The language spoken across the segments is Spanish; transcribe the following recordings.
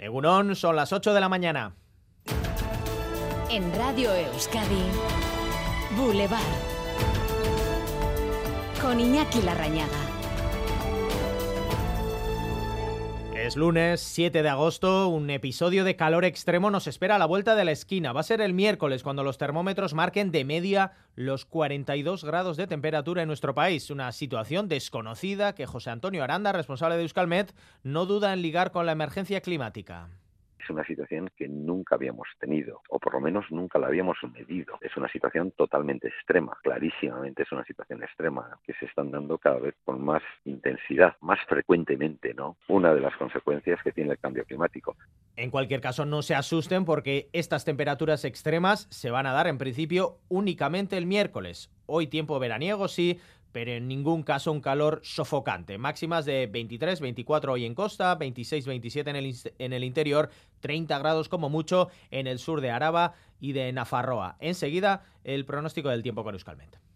Egunon, son las 8 de la mañana. En Radio Euskadi, Boulevard. Con Iñaki Larrañaga. Es lunes 7 de agosto, un episodio de calor extremo nos espera a la vuelta de la esquina. Va a ser el miércoles cuando los termómetros marquen de media los 42 grados de temperatura en nuestro país. Una situación desconocida que José Antonio Aranda, responsable de Euskalmet, no duda en ligar con la emergencia climática una situación que nunca habíamos tenido, o por lo menos nunca la habíamos medido. Es una situación totalmente extrema, clarísimamente es una situación extrema, que se están dando cada vez con más intensidad, más frecuentemente, ¿no? Una de las consecuencias que tiene el cambio climático. En cualquier caso, no se asusten porque estas temperaturas extremas se van a dar en principio únicamente el miércoles. Hoy tiempo veraniego, sí, pero en ningún caso un calor sofocante. Máximas de 23, 24 hoy en costa, 26, 27 en el, en el interior, 30 grados como mucho en el sur de Araba y de Nafarroa. Enseguida, el pronóstico del tiempo con Euskalmet.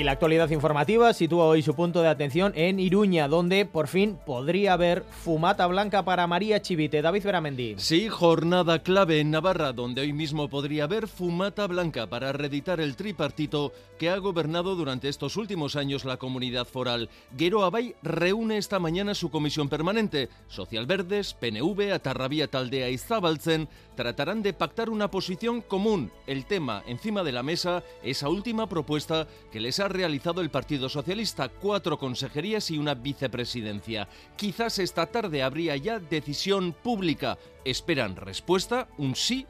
Y la actualidad informativa sitúa hoy su punto de atención en Iruña, donde por fin podría haber fumata blanca para María Chivite. David Veramendi. Sí, jornada clave en Navarra, donde hoy mismo podría haber fumata blanca para reeditar el tripartito que ha gobernado durante estos últimos años la comunidad foral. Guero Abay reúne esta mañana su comisión permanente. Social Verdes, PNV, Atarrabía Taldea y Zabaltzen tratarán de pactar una posición común. El tema encima de la mesa, esa última propuesta que les ha realizado el Partido Socialista, cuatro consejerías y una vicepresidencia. Quizás esta tarde habría ya decisión pública. Esperan respuesta, un sí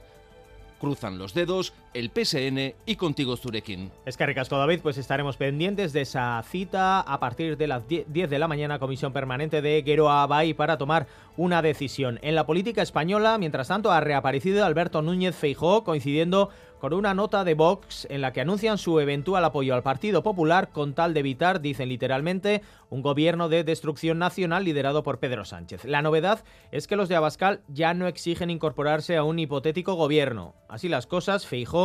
cruzan los dedos el PSN y contigo Zurekin. Es que ricasco pues estaremos pendientes de esa cita a partir de las 10 de la mañana, comisión permanente de Gueroa Bay para tomar una decisión. En la política española, mientras tanto, ha reaparecido Alberto Núñez Feijó, coincidiendo con una nota de Vox en la que anuncian su eventual apoyo al Partido Popular con tal de evitar, dicen literalmente, un gobierno de destrucción nacional liderado por Pedro Sánchez. La novedad es que los de Abascal ya no exigen incorporarse a un hipotético gobierno. Así las cosas, Feijó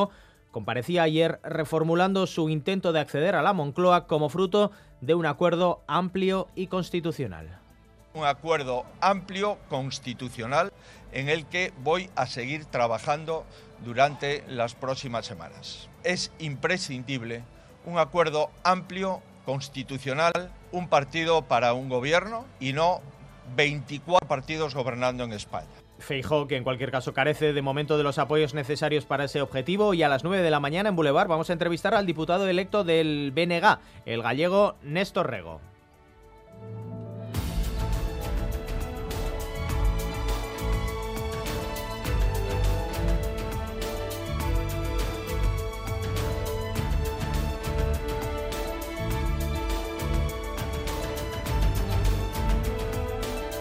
comparecía ayer reformulando su intento de acceder a la Moncloa como fruto de un acuerdo amplio y constitucional. Un acuerdo amplio, constitucional, en el que voy a seguir trabajando durante las próximas semanas. Es imprescindible un acuerdo amplio, constitucional, un partido para un gobierno y no 24 partidos gobernando en España. Feijó, que en cualquier caso carece de momento de los apoyos necesarios para ese objetivo. Y a las 9 de la mañana en Boulevard vamos a entrevistar al diputado electo del BNG, el gallego Néstor Rego.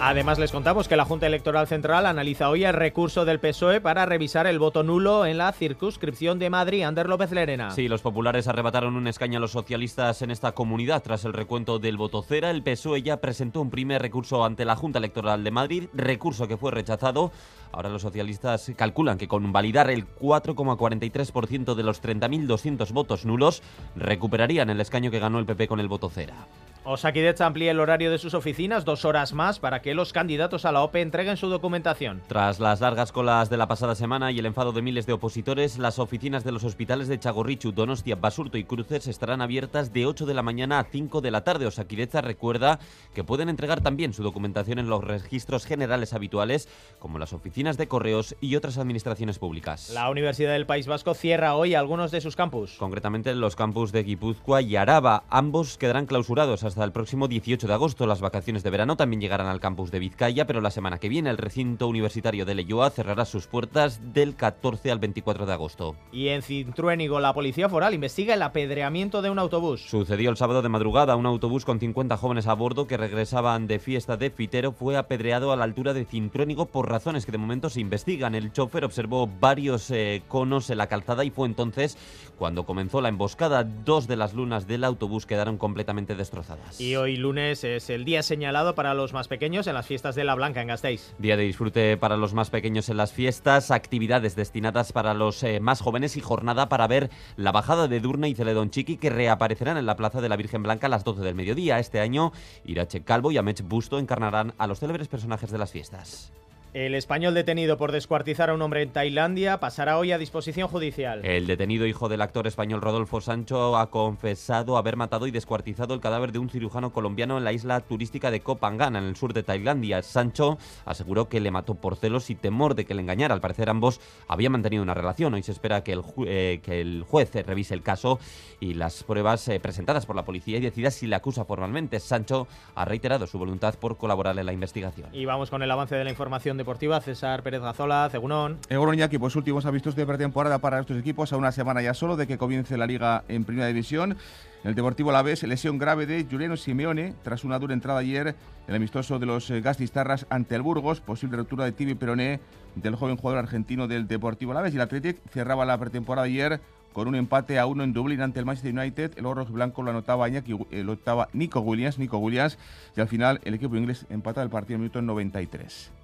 Además, les contamos que la Junta Electoral Central analiza hoy el recurso del PSOE para revisar el voto nulo en la circunscripción de Madrid. Ander López Lerena. Sí, los populares arrebataron un escaño a los socialistas en esta comunidad tras el recuento del voto cera. El PSOE ya presentó un primer recurso ante la Junta Electoral de Madrid, recurso que fue rechazado. Ahora los socialistas calculan que con validar el 4,43% de los 30.200 votos nulos, recuperarían el escaño que ganó el PP con el voto cera. Osakidecha amplía el horario de sus oficinas dos horas más para que los candidatos a la OPE entreguen su documentación. Tras las largas colas de la pasada semana y el enfado de miles de opositores, las oficinas de los hospitales de Chagorrichu, Donostia, Basurto y Cruces estarán abiertas de 8 de la mañana a 5 de la tarde. Osakidecha recuerda que pueden entregar también su documentación en los registros generales habituales, como las oficinas de correos y otras administraciones públicas. La Universidad del País Vasco cierra hoy algunos de sus campus. Concretamente los campus de Guipúzcoa y Araba. Ambos quedarán clausurados hasta el próximo 18 de agosto. Las vacaciones de verano también llegarán al campus de Vizcaya, pero la semana que viene el recinto universitario de Leyoa cerrará sus puertas del 14 al 24 de agosto. Y en Cintruénigo, la Policía Foral investiga el apedreamiento de un autobús. Sucedió el sábado de madrugada. Un autobús con 50 jóvenes a bordo que regresaban de fiesta de Fitero fue apedreado a la altura de Cintruénigo por razones que de momento se investigan. El chofer observó varios eh, conos en la calzada y fue entonces cuando comenzó la emboscada. Dos de las lunas del autobús quedaron completamente destrozadas. Y hoy lunes es el día señalado para los más pequeños en las fiestas de La Blanca en Gasteiz. Día de disfrute para los más pequeños en las fiestas, actividades destinadas para los eh, más jóvenes y jornada para ver la bajada de Durna y Celedón Chiqui que reaparecerán en la Plaza de la Virgen Blanca a las 12 del mediodía. Este año, Irache Calvo y Amech Busto encarnarán a los célebres personajes de las fiestas. El español detenido por descuartizar a un hombre en Tailandia pasará hoy a disposición judicial. El detenido hijo del actor español Rodolfo Sancho ha confesado haber matado y descuartizado el cadáver de un cirujano colombiano en la isla turística de Koh Phangan, en el sur de Tailandia. Sancho aseguró que le mató por celos y temor de que le engañara. Al parecer ambos habían mantenido una relación. Hoy se espera que el, eh, que el juez revise el caso y las pruebas eh, presentadas por la policía y decida si le acusa formalmente. Sancho ha reiterado su voluntad por colaborar en la investigación. Y vamos con el avance de la información de deportiva, César Pérez Gazola, Cegunón. Egunon Iñaki, pues últimos avistos de pretemporada para estos equipos a una semana ya solo de que comience la liga en primera división. El Deportivo Alavés, lesión grave de Juliano Simeone tras una dura entrada ayer el amistoso de los eh, Gastistarras ante el Burgos, posible ruptura de tibia peroné del joven jugador argentino del Deportivo Alavés y el Athletic cerraba la pretemporada ayer con un empate a uno en Dublín ante el Manchester United. El oro blanco lo anotaba, Iñaki, eh, lo anotaba Nico Williams, Nico Williams, y al final el equipo inglés empata el partido en minuto 93.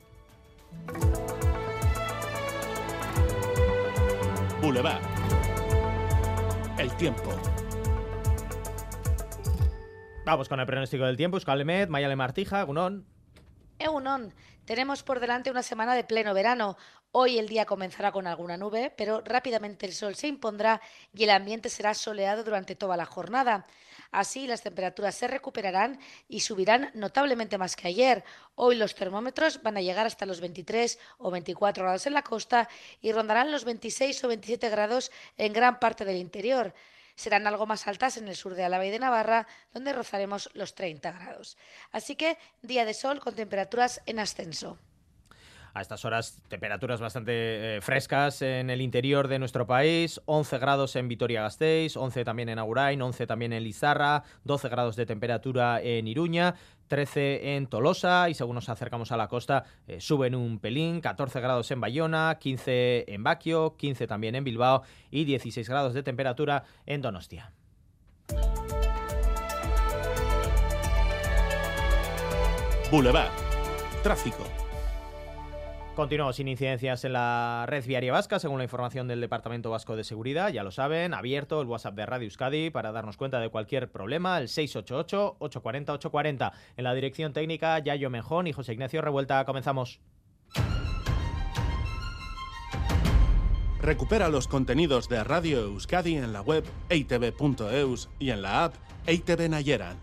Boulevard. El tiempo. Vamos con el pronóstico del tiempo. Euskalemet, Mayale Martija, Gunón. Egunon, tenemos por delante una semana de pleno verano. Hoy el día comenzará con alguna nube, pero rápidamente el sol se impondrá y el ambiente será soleado durante toda la jornada. Así las temperaturas se recuperarán y subirán notablemente más que ayer. Hoy los termómetros van a llegar hasta los 23 o 24 grados en la costa y rondarán los 26 o 27 grados en gran parte del interior serán algo más altas en el sur de Álava y de Navarra, donde rozaremos los 30 grados. Así que día de sol con temperaturas en ascenso. A estas horas, temperaturas bastante eh, frescas en el interior de nuestro país. 11 grados en Vitoria-Gasteiz, 11 también en Agurain, 11 también en Lizarra, 12 grados de temperatura en Iruña. 13 en Tolosa y según nos acercamos a la costa eh, suben un pelín, 14 grados en Bayona, 15 en Baquio, 15 también en Bilbao y 16 grados de temperatura en Donostia. Boulevard. Tráfico. Continuamos sin incidencias en la red viaria vasca, según la información del Departamento Vasco de Seguridad. Ya lo saben, abierto el WhatsApp de Radio Euskadi para darnos cuenta de cualquier problema, el 688-840-840. En la dirección técnica, Yayo Mejón y José Ignacio Revuelta. Comenzamos. Recupera los contenidos de Radio Euskadi en la web eitv.eus y en la app EITV Nayeran.